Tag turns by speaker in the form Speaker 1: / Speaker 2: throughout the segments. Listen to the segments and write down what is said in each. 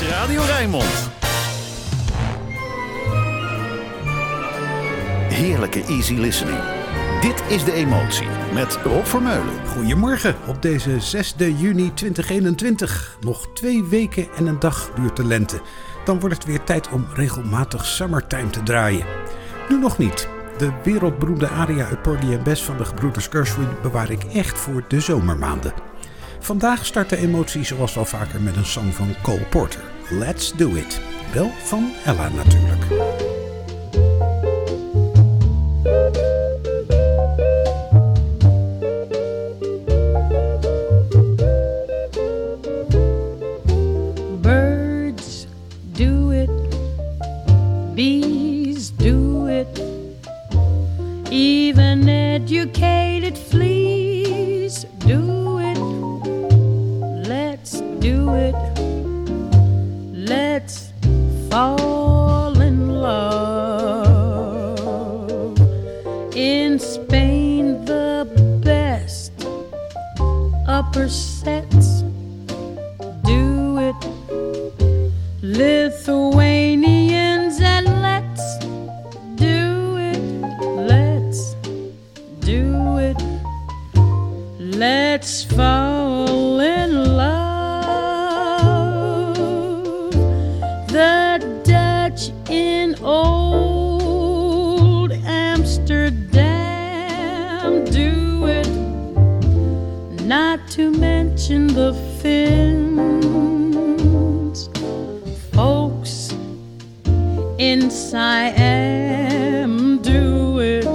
Speaker 1: is Radio Rijnmond. Heerlijke easy listening. Dit is De Emotie met Rob Vermeulen.
Speaker 2: Goedemorgen op deze 6 juni 2021. Nog twee weken en een dag duurt de lente. Dan wordt het weer tijd om regelmatig Summertime te draaien. Nu nog niet. De wereldberoemde aria uit Porgy and Bess van de gebroeders Gershwin bewaar ik echt voor de zomermaanden. Vandaag start de emotie zoals wel vaker met een song van Cole Porter. Let's Do It. Wel van Ella natuurlijk.
Speaker 3: Birds do it, bees do it, even educated Dutch in old Amsterdam do it. Not to mention the Finns, folks in Siam do it.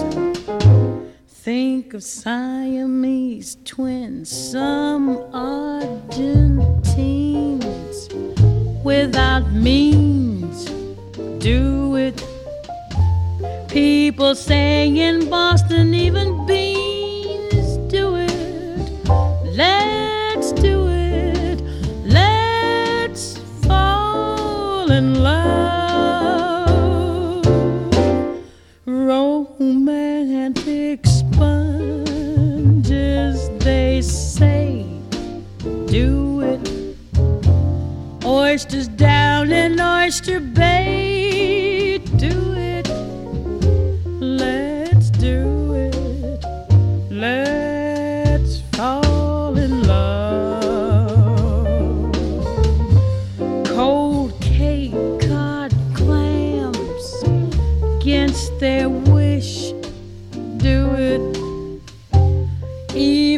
Speaker 3: Think of Siamese twins, some Argentines without means do it. People saying in Boston, even beans do it. Let's do it. Let's fall in love. Romantic sponges, they say, do it. Oysters down in Oyster Bay,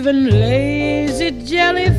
Speaker 3: Even lazy jellyfish,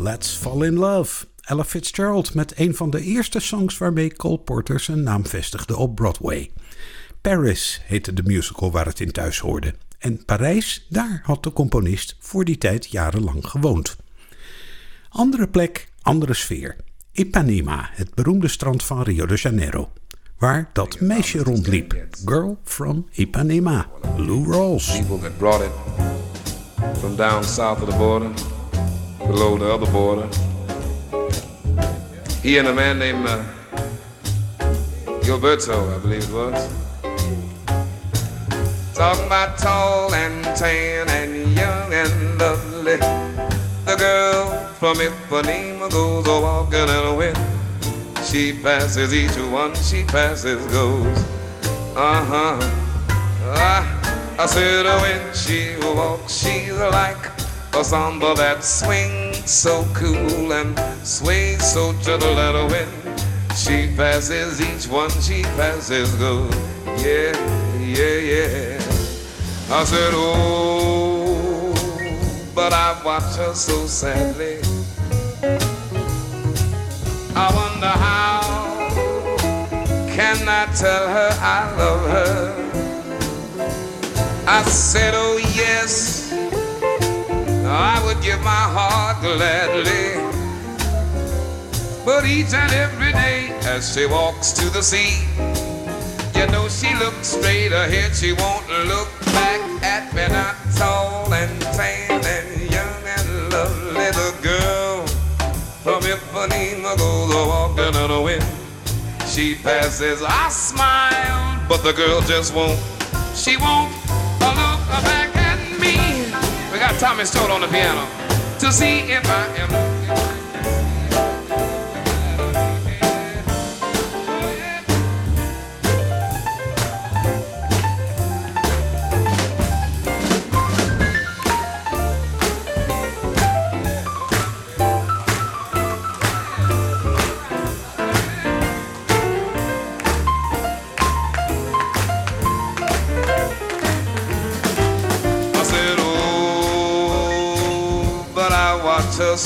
Speaker 3: Let's fall in love.
Speaker 2: Ella Fitzgerald met een van de eerste songs waarmee Cole Porter zijn naam vestigde op Broadway. Paris heette de musical waar het in thuis hoorde. En Parijs, daar had de componist voor die tijd jarenlang gewoond. Andere plek, andere sfeer. Ipanema, het beroemde strand van Rio de Janeiro. Waar dat meisje rondliep. Girl from Ipanema, Lou Rawls.
Speaker 4: people that brought it from down south of the border, below the other border. He and a man named uh, Gilberto, I believe it was. Talking about tall and tan and young and lovely. The girl from Ipanema goes a walking in a wind. She passes each one, she passes goes. Uh huh. Ah. I said when she walks, she's like a samba that swings so cool and sways so to the and wind. she passes each one she passes good. Yeah, yeah, yeah. I said, oh, but I watch her so sadly. I wonder how can I tell her I love her? I said, oh yes, I would give my heart gladly. But each and every day as she walks to the sea, you know she looks straight ahead, she won't look back at me, not tall and tan and young and lovely. The girl from Ipanema goes walking on the wind. She passes, I smile, but the girl just won't. She won't look back got Tommy Stoll on the piano to see if I am.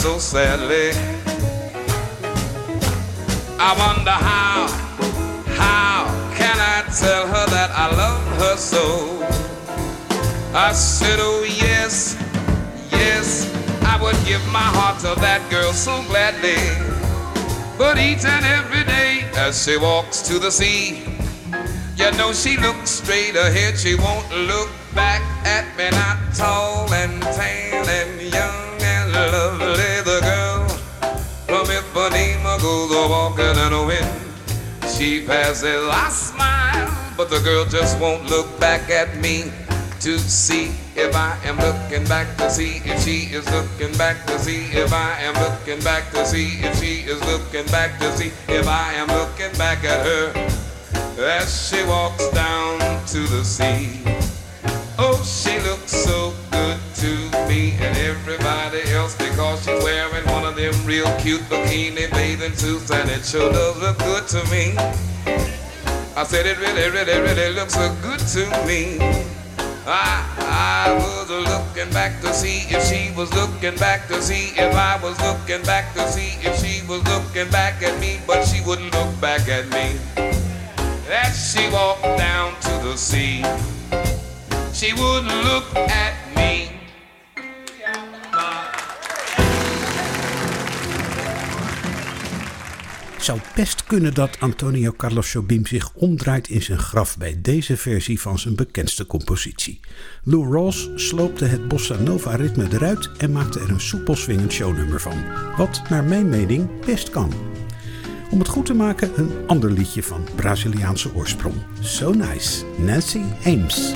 Speaker 4: So sadly. I wonder how, how can I tell her that I love her so? I said, oh yes, yes, I would give my heart to that girl so gladly. But each and every day as she walks to the sea, you know she looks straight ahead, she won't look back at me, not tall and tan goes a walking in the wind. She passes, I smile, but the girl just won't look back at me to see if I am looking back to see if she is looking back to see if I am looking back to see if she is looking back to see if I am looking back at her as she walks down to the sea. Oh, she looks so good to me and everybody else because she's wearing one of them real cute bikini bathing suits and it sure does look good to me. I said it really, really, really looks so good to me. I, I was looking back to see if she was looking back to see if I was looking back to see if she was looking back at me, but she wouldn't look back at me. As she walked down to the sea, she wouldn't look at me.
Speaker 2: zou best kunnen dat Antonio Carlos Jobim zich omdraait in zijn graf bij deze versie van zijn bekendste compositie. Lou Rawls sloopte het bossa nova ritme eruit en maakte er een soepel swingend shownummer van. Wat naar mijn mening best kan. Om het goed te maken een ander liedje van Braziliaanse oorsprong. So Nice, Nancy Ames.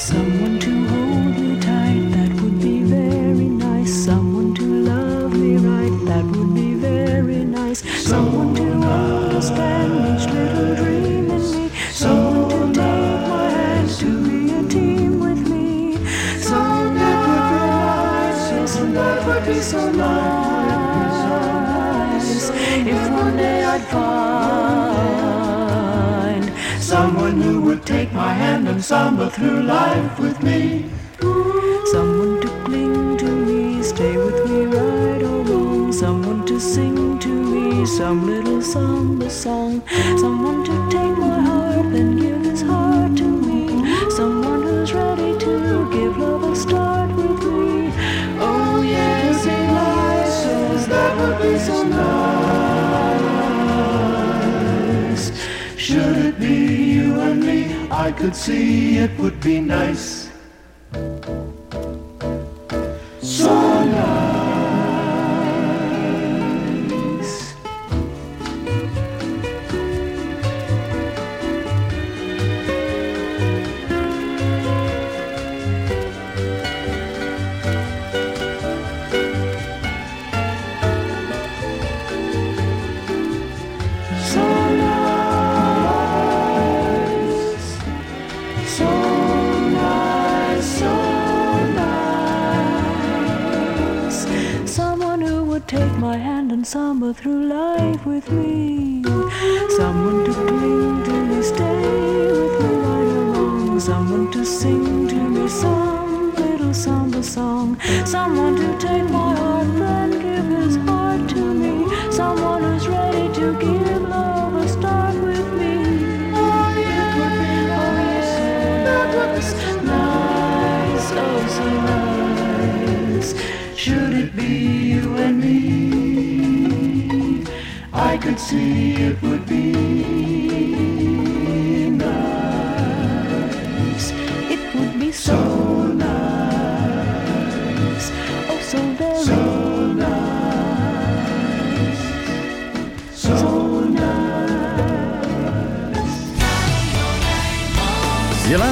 Speaker 1: So nice. Someone to love me right, that would be very nice. Someone to understand each little dream in me. Someone to take my hand to be a team with me. Someone to provide just a little piece of life. If one day I'd find someone who would take my hand and samba through life with me. Someone to cling to me, stay with me right or wrong. Someone to sing to me some little samba song. Someone to take my heart, then give his heart I could see it would be nice.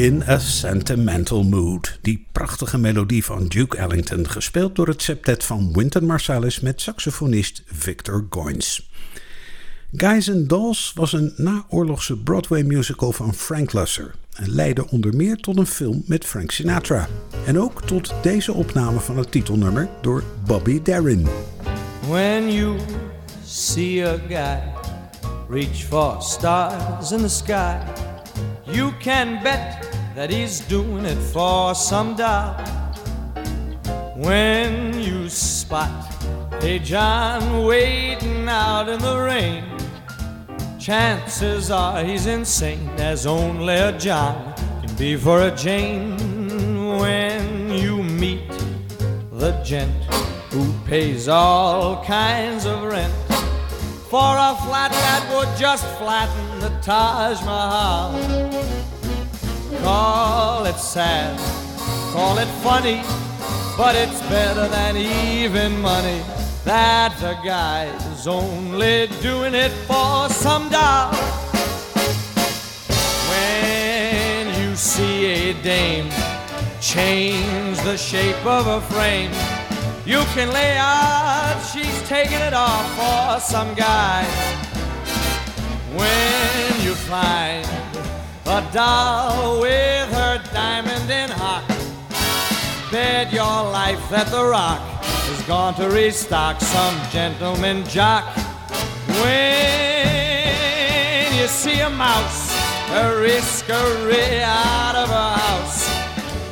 Speaker 2: In a Sentimental Mood. Die prachtige melodie van Duke Ellington, gespeeld door het septet van Wynton Marsalis met saxofonist Victor Goins. Guys and Dolls was een naoorlogse Broadway musical van Frank Lusser en leidde onder meer tot een film met Frank Sinatra. En ook tot deze opname van het titelnummer door Bobby Darin.
Speaker 5: When you see a guy reach for stars in the sky, you can bet that he's doing it for some doll. When you spot a John waiting out in the rain, chances are he's insane, as only a John can be for a Jane. When you meet the gent who pays all kinds of rent for a flat that would just flatten the Taj Mahal. Call it sad, call it funny, but it's better than even money. That the guy's only doing it for some doll. When you see a dame change the shape of a frame, you can lay out she's taking it off for some guy. When you find a doll with her diamond in hock, bet your life that the rock is going to restock some gentleman jock. When you see a mouse, a risk a out of a house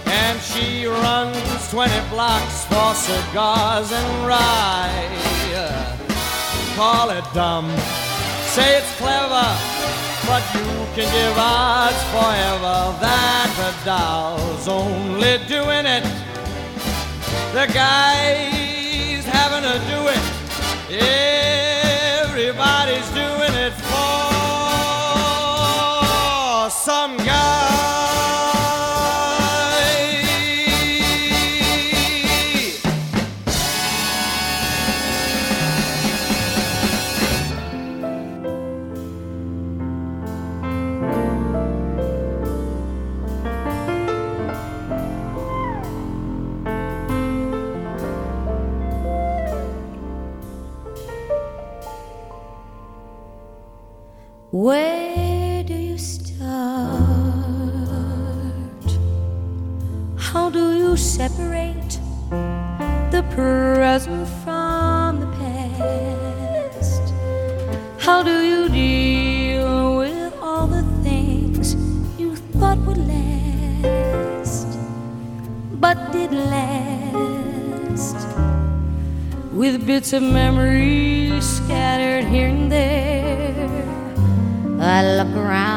Speaker 5: and she runs 20 blocks for cigars and rye. Call it dumb, say it's clever, but you can give odds forever that the doll's only doing it. The guy's having to do it. Everybody's doing it for some guy.
Speaker 6: Bits of memories scattered here and there. I look around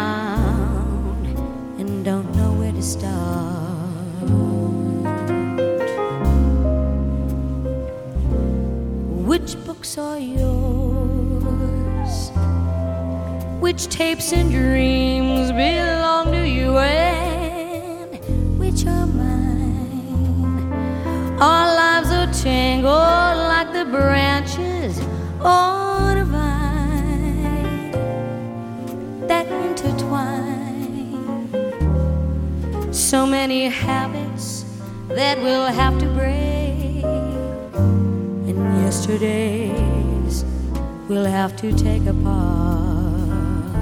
Speaker 6: have to take apart.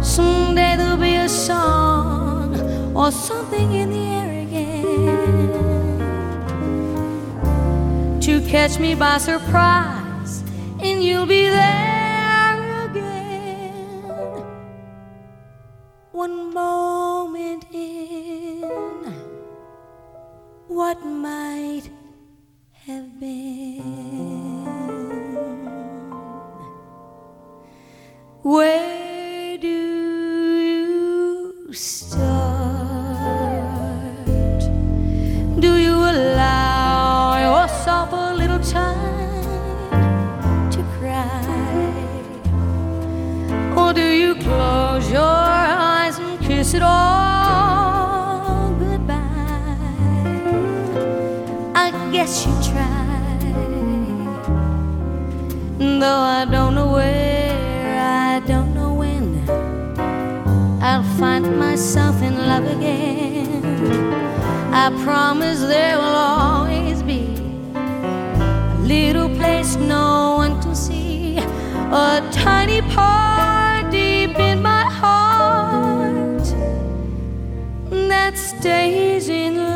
Speaker 6: Someday there'll be a song or something in the air again to catch me by surprise, and you'll be there. Again. One moment in what Where I promise there will always be a little place no one can see, a tiny part deep in my heart that stays in love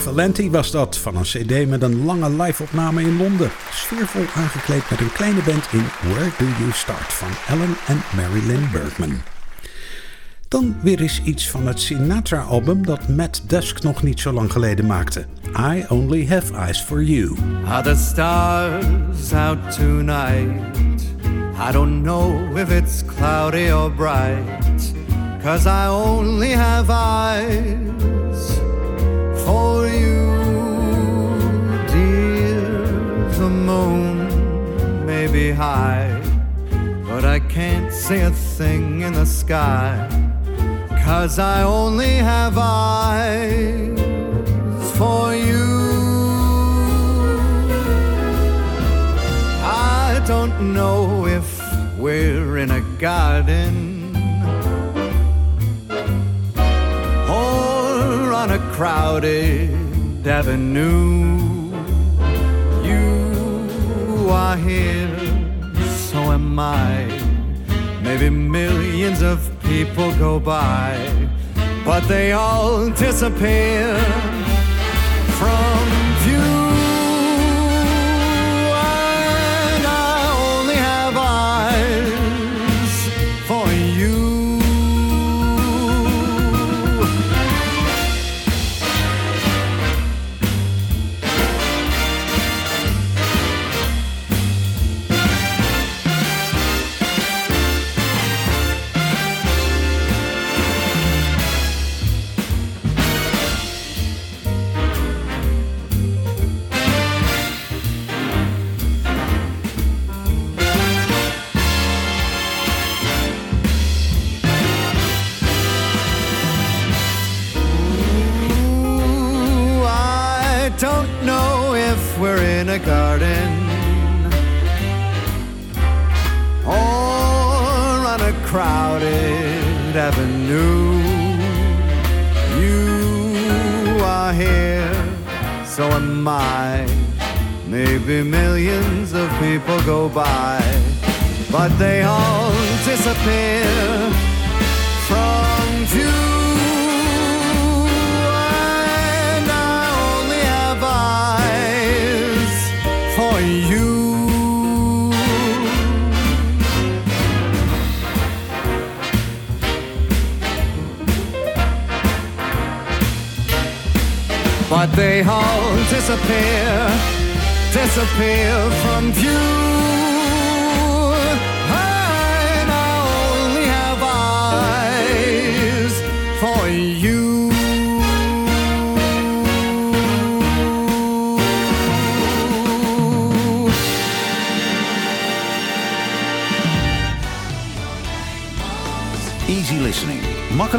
Speaker 1: Valenti was dat van een cd met een lange live-opname in Londen. Sfeervol aangekleed met een kleine band in Where Do You Start van Ellen en Marilyn Bergman. Dan weer eens iets van het Sinatra-album dat Matt Dusk nog niet zo lang geleden maakte. I Only Have Eyes For You.
Speaker 7: Are the stars out tonight? I don't know if it's cloudy or bright. Cause I only have eyes for moon may be high, but I can't see a thing in the sky. Cause I only have eyes for you. I don't know if we're in a garden or on a crowded avenue. You are here, so am I. Maybe millions of people go by, but they all disappear from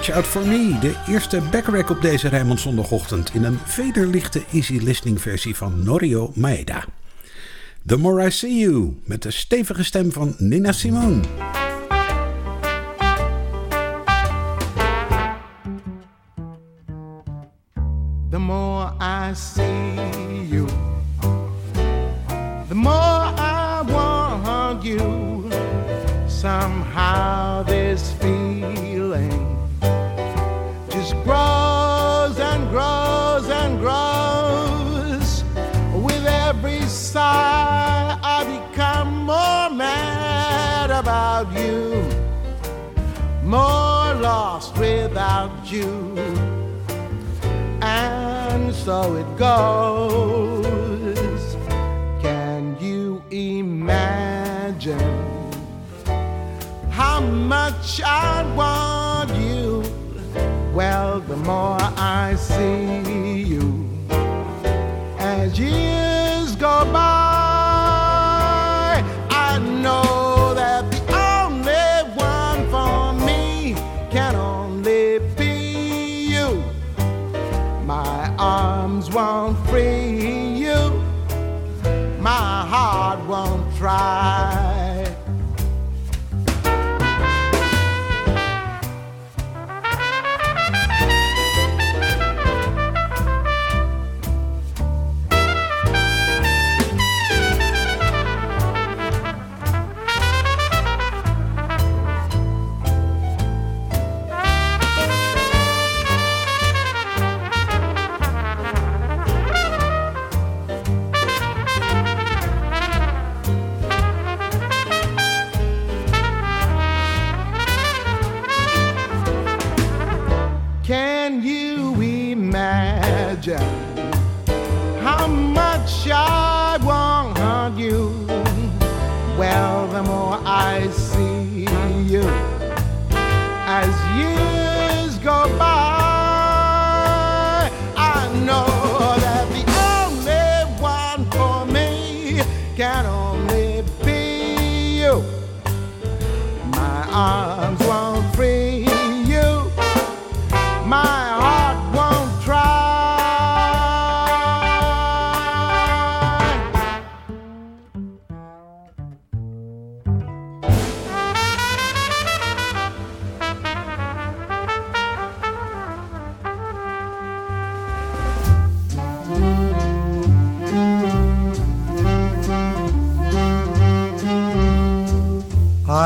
Speaker 2: Reach Out For Me, de eerste backrack op deze Rijmond zondagochtend in een vederlichte easy listening versie van Norio Maeda. The More I See You, met de stevige stem van Nina Simone.
Speaker 8: The more I see without you. And so it goes. Can you imagine how much I want you? Well, the more I see you as years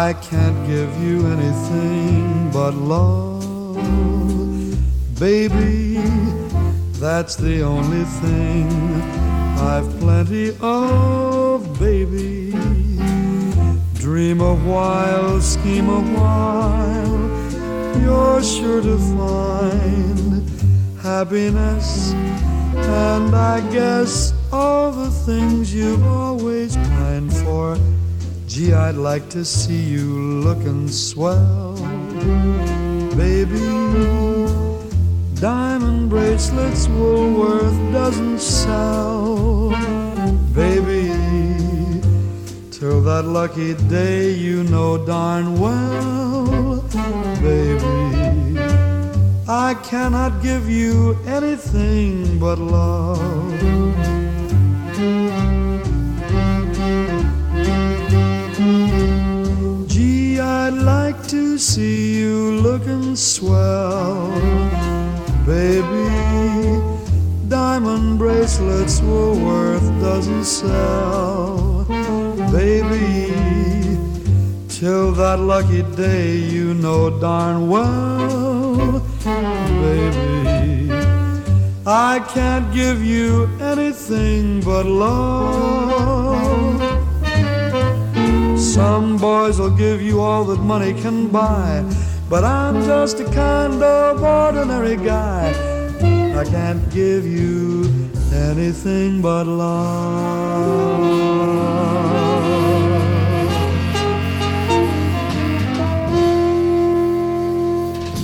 Speaker 8: I
Speaker 9: can't give you anything but love, baby. That's the only thing I've plenty of, baby. Dream a while, scheme a while, you're sure to find happiness. And I guess all the things you've always. Gee, I'd like to see you looking swell, baby. Diamond bracelets Woolworth doesn't sell, baby. Till that lucky day, you know darn well, baby. I cannot give you anything but love. Bracelets worth doesn't sell, baby. Till that lucky day, you know darn well, baby. I can't give you anything but love. Some boys will give you all that money can buy, but I'm just a kind of ordinary guy. I can't give you anything but love.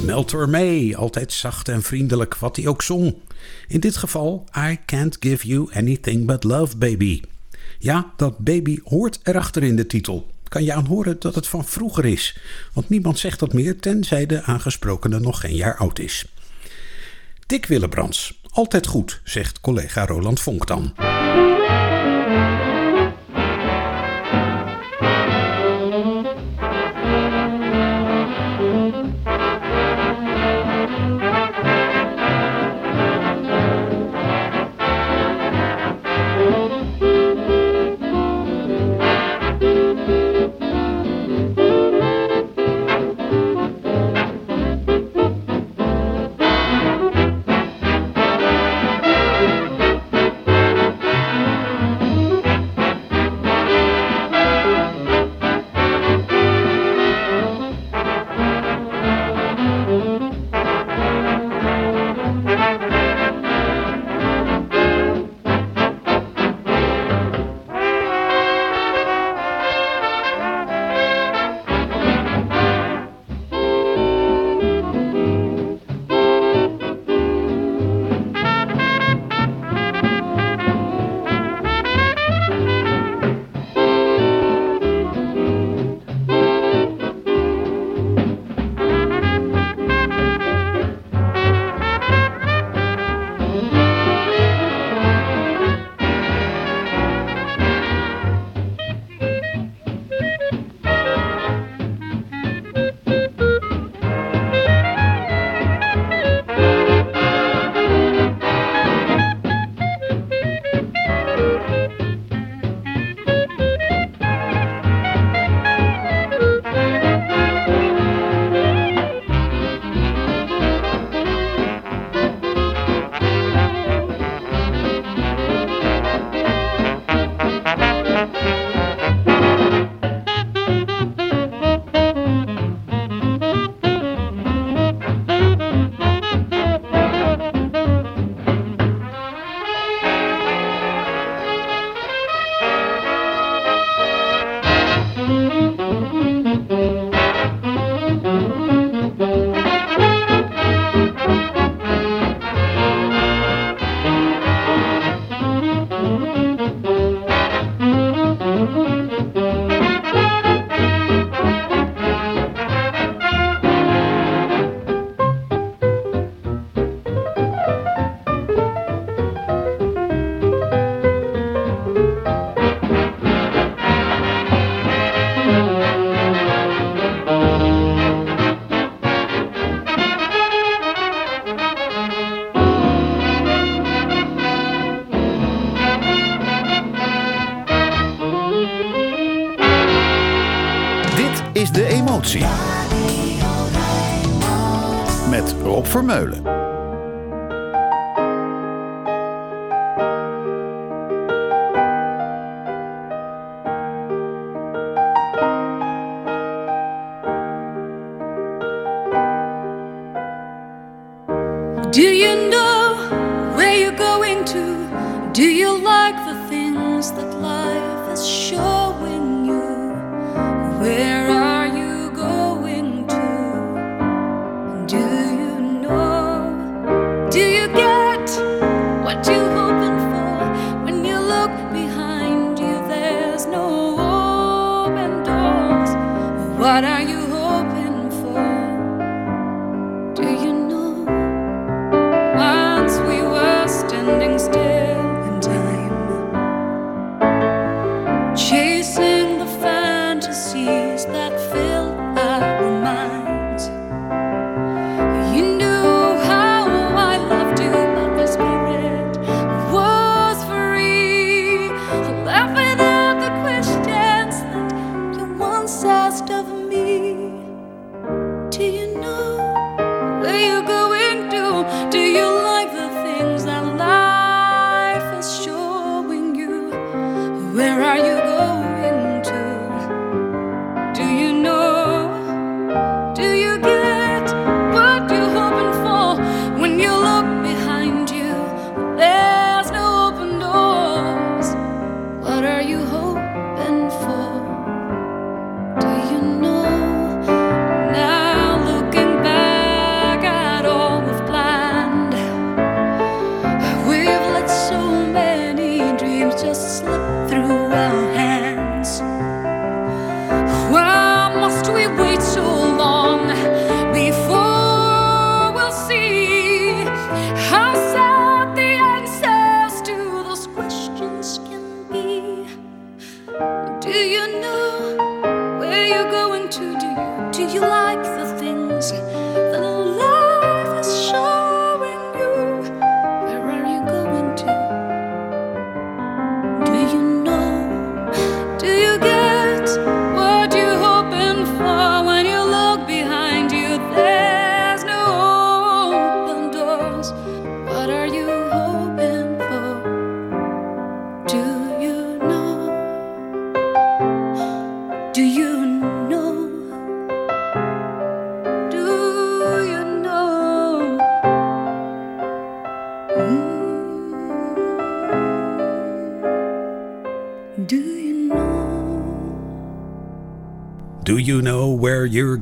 Speaker 2: Melter May, altijd zacht en vriendelijk wat hij ook zong. In dit geval I Can't Give You Anything But Love Baby. Ja, dat baby hoort erachter in de titel.
Speaker 1: kan je aanhoren dat het van vroeger is, want niemand zegt dat meer tenzij de aangesprokene nog geen jaar oud is. Dick Willebrands, altijd goed, zegt collega Roland Vonk dan.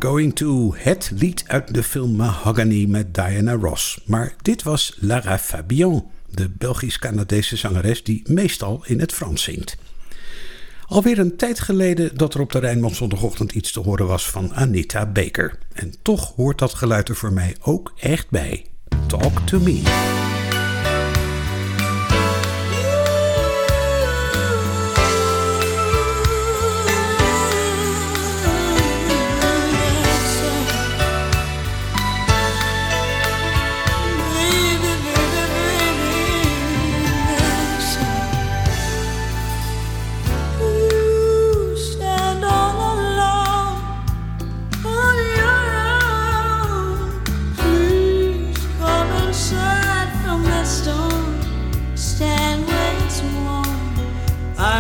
Speaker 10: Going To.
Speaker 1: Het lied uit de film Mahogany met Diana Ross. Maar dit was Lara Fabian, de Belgisch-Canadese zangeres die meestal in het Frans zingt. Alweer een tijd geleden dat er op de Rijnmond zondagochtend iets te horen was van Anita Baker. En toch hoort dat geluid er voor mij ook echt bij. Talk to me.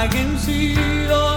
Speaker 11: I can see oh,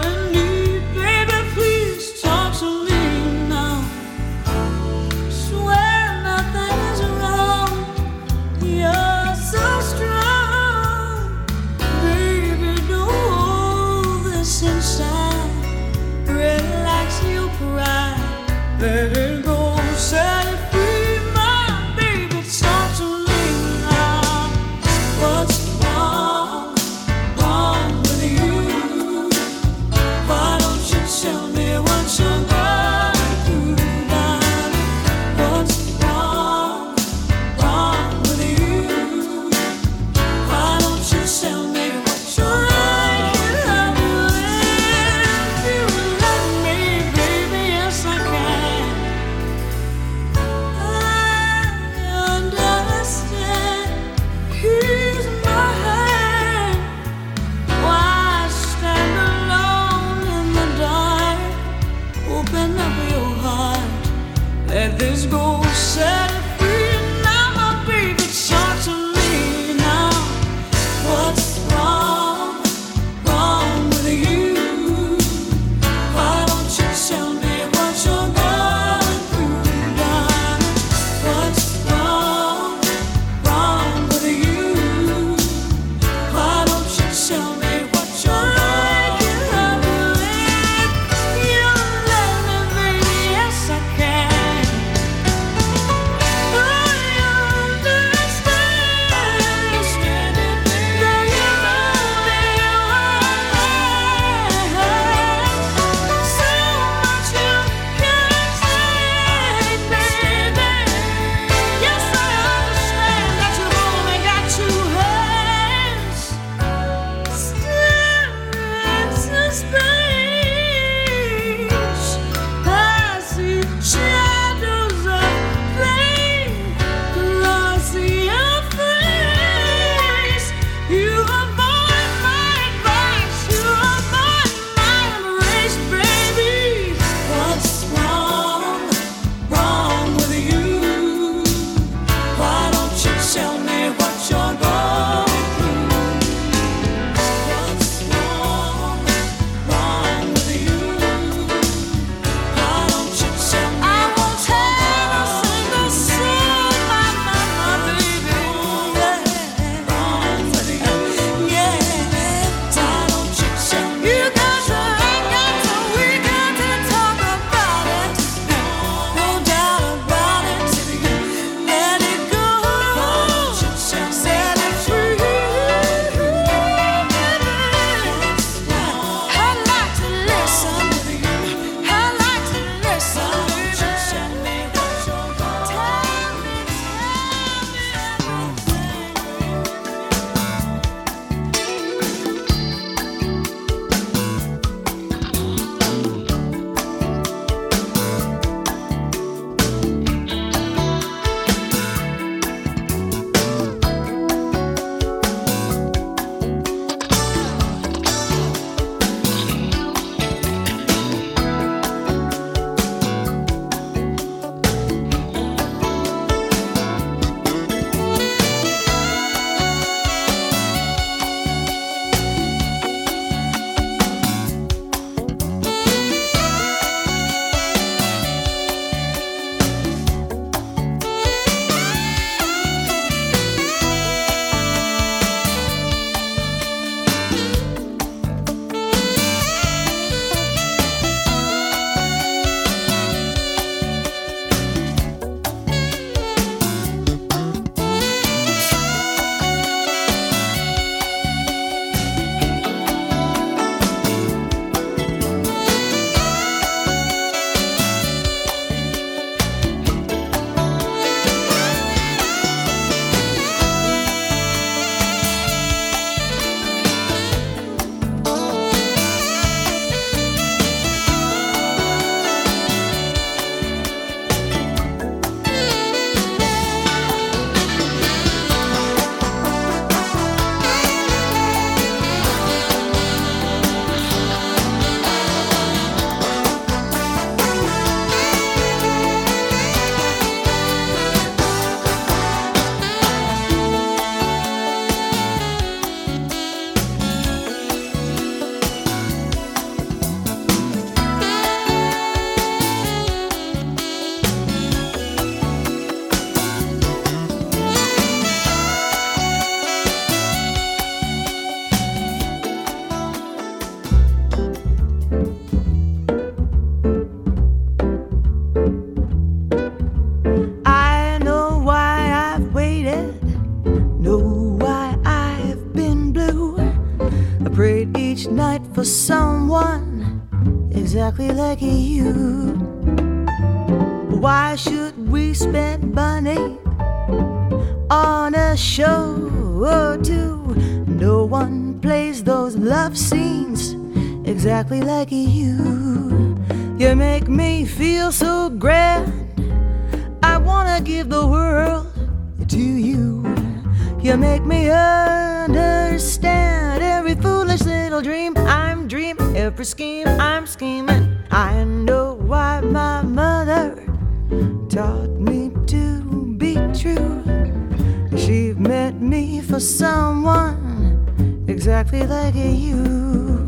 Speaker 11: for someone exactly like you.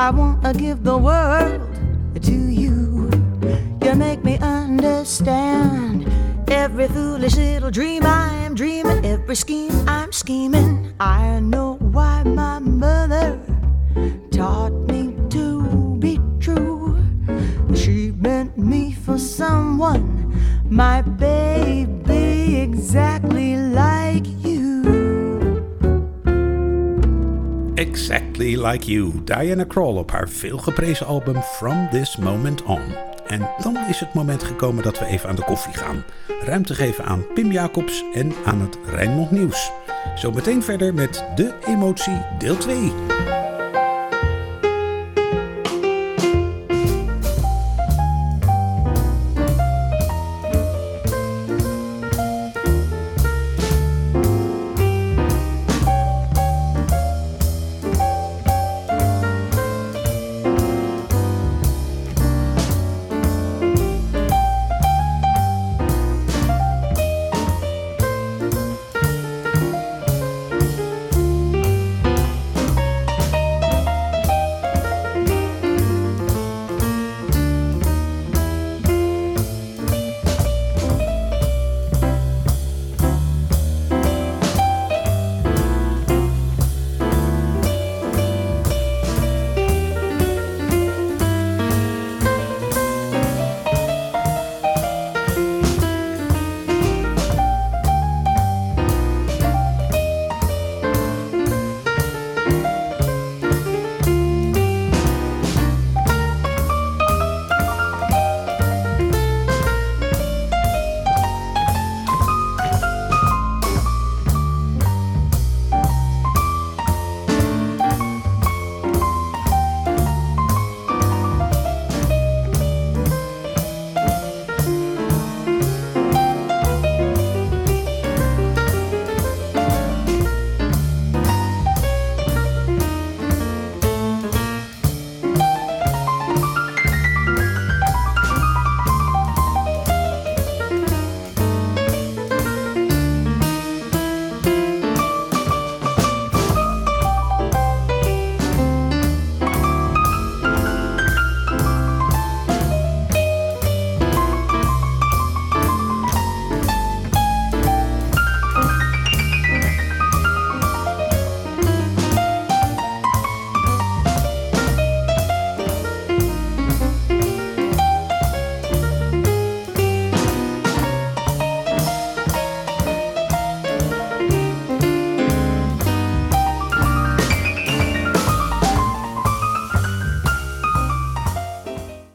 Speaker 11: I wanna give the world to you. You make me understand every foolish little dream I am dreaming, every scheme I'm scheming. I know why my mother taught me to be true. She meant me for someone, my baby, exactly like
Speaker 1: Exactly Like You, Diana Krall op haar veelgeprezen album From This Moment On. En dan is het moment gekomen dat we even aan de koffie gaan. Ruimte geven aan Pim Jacobs en aan het Rijnmond Nieuws. Zometeen verder met De Emotie deel 2.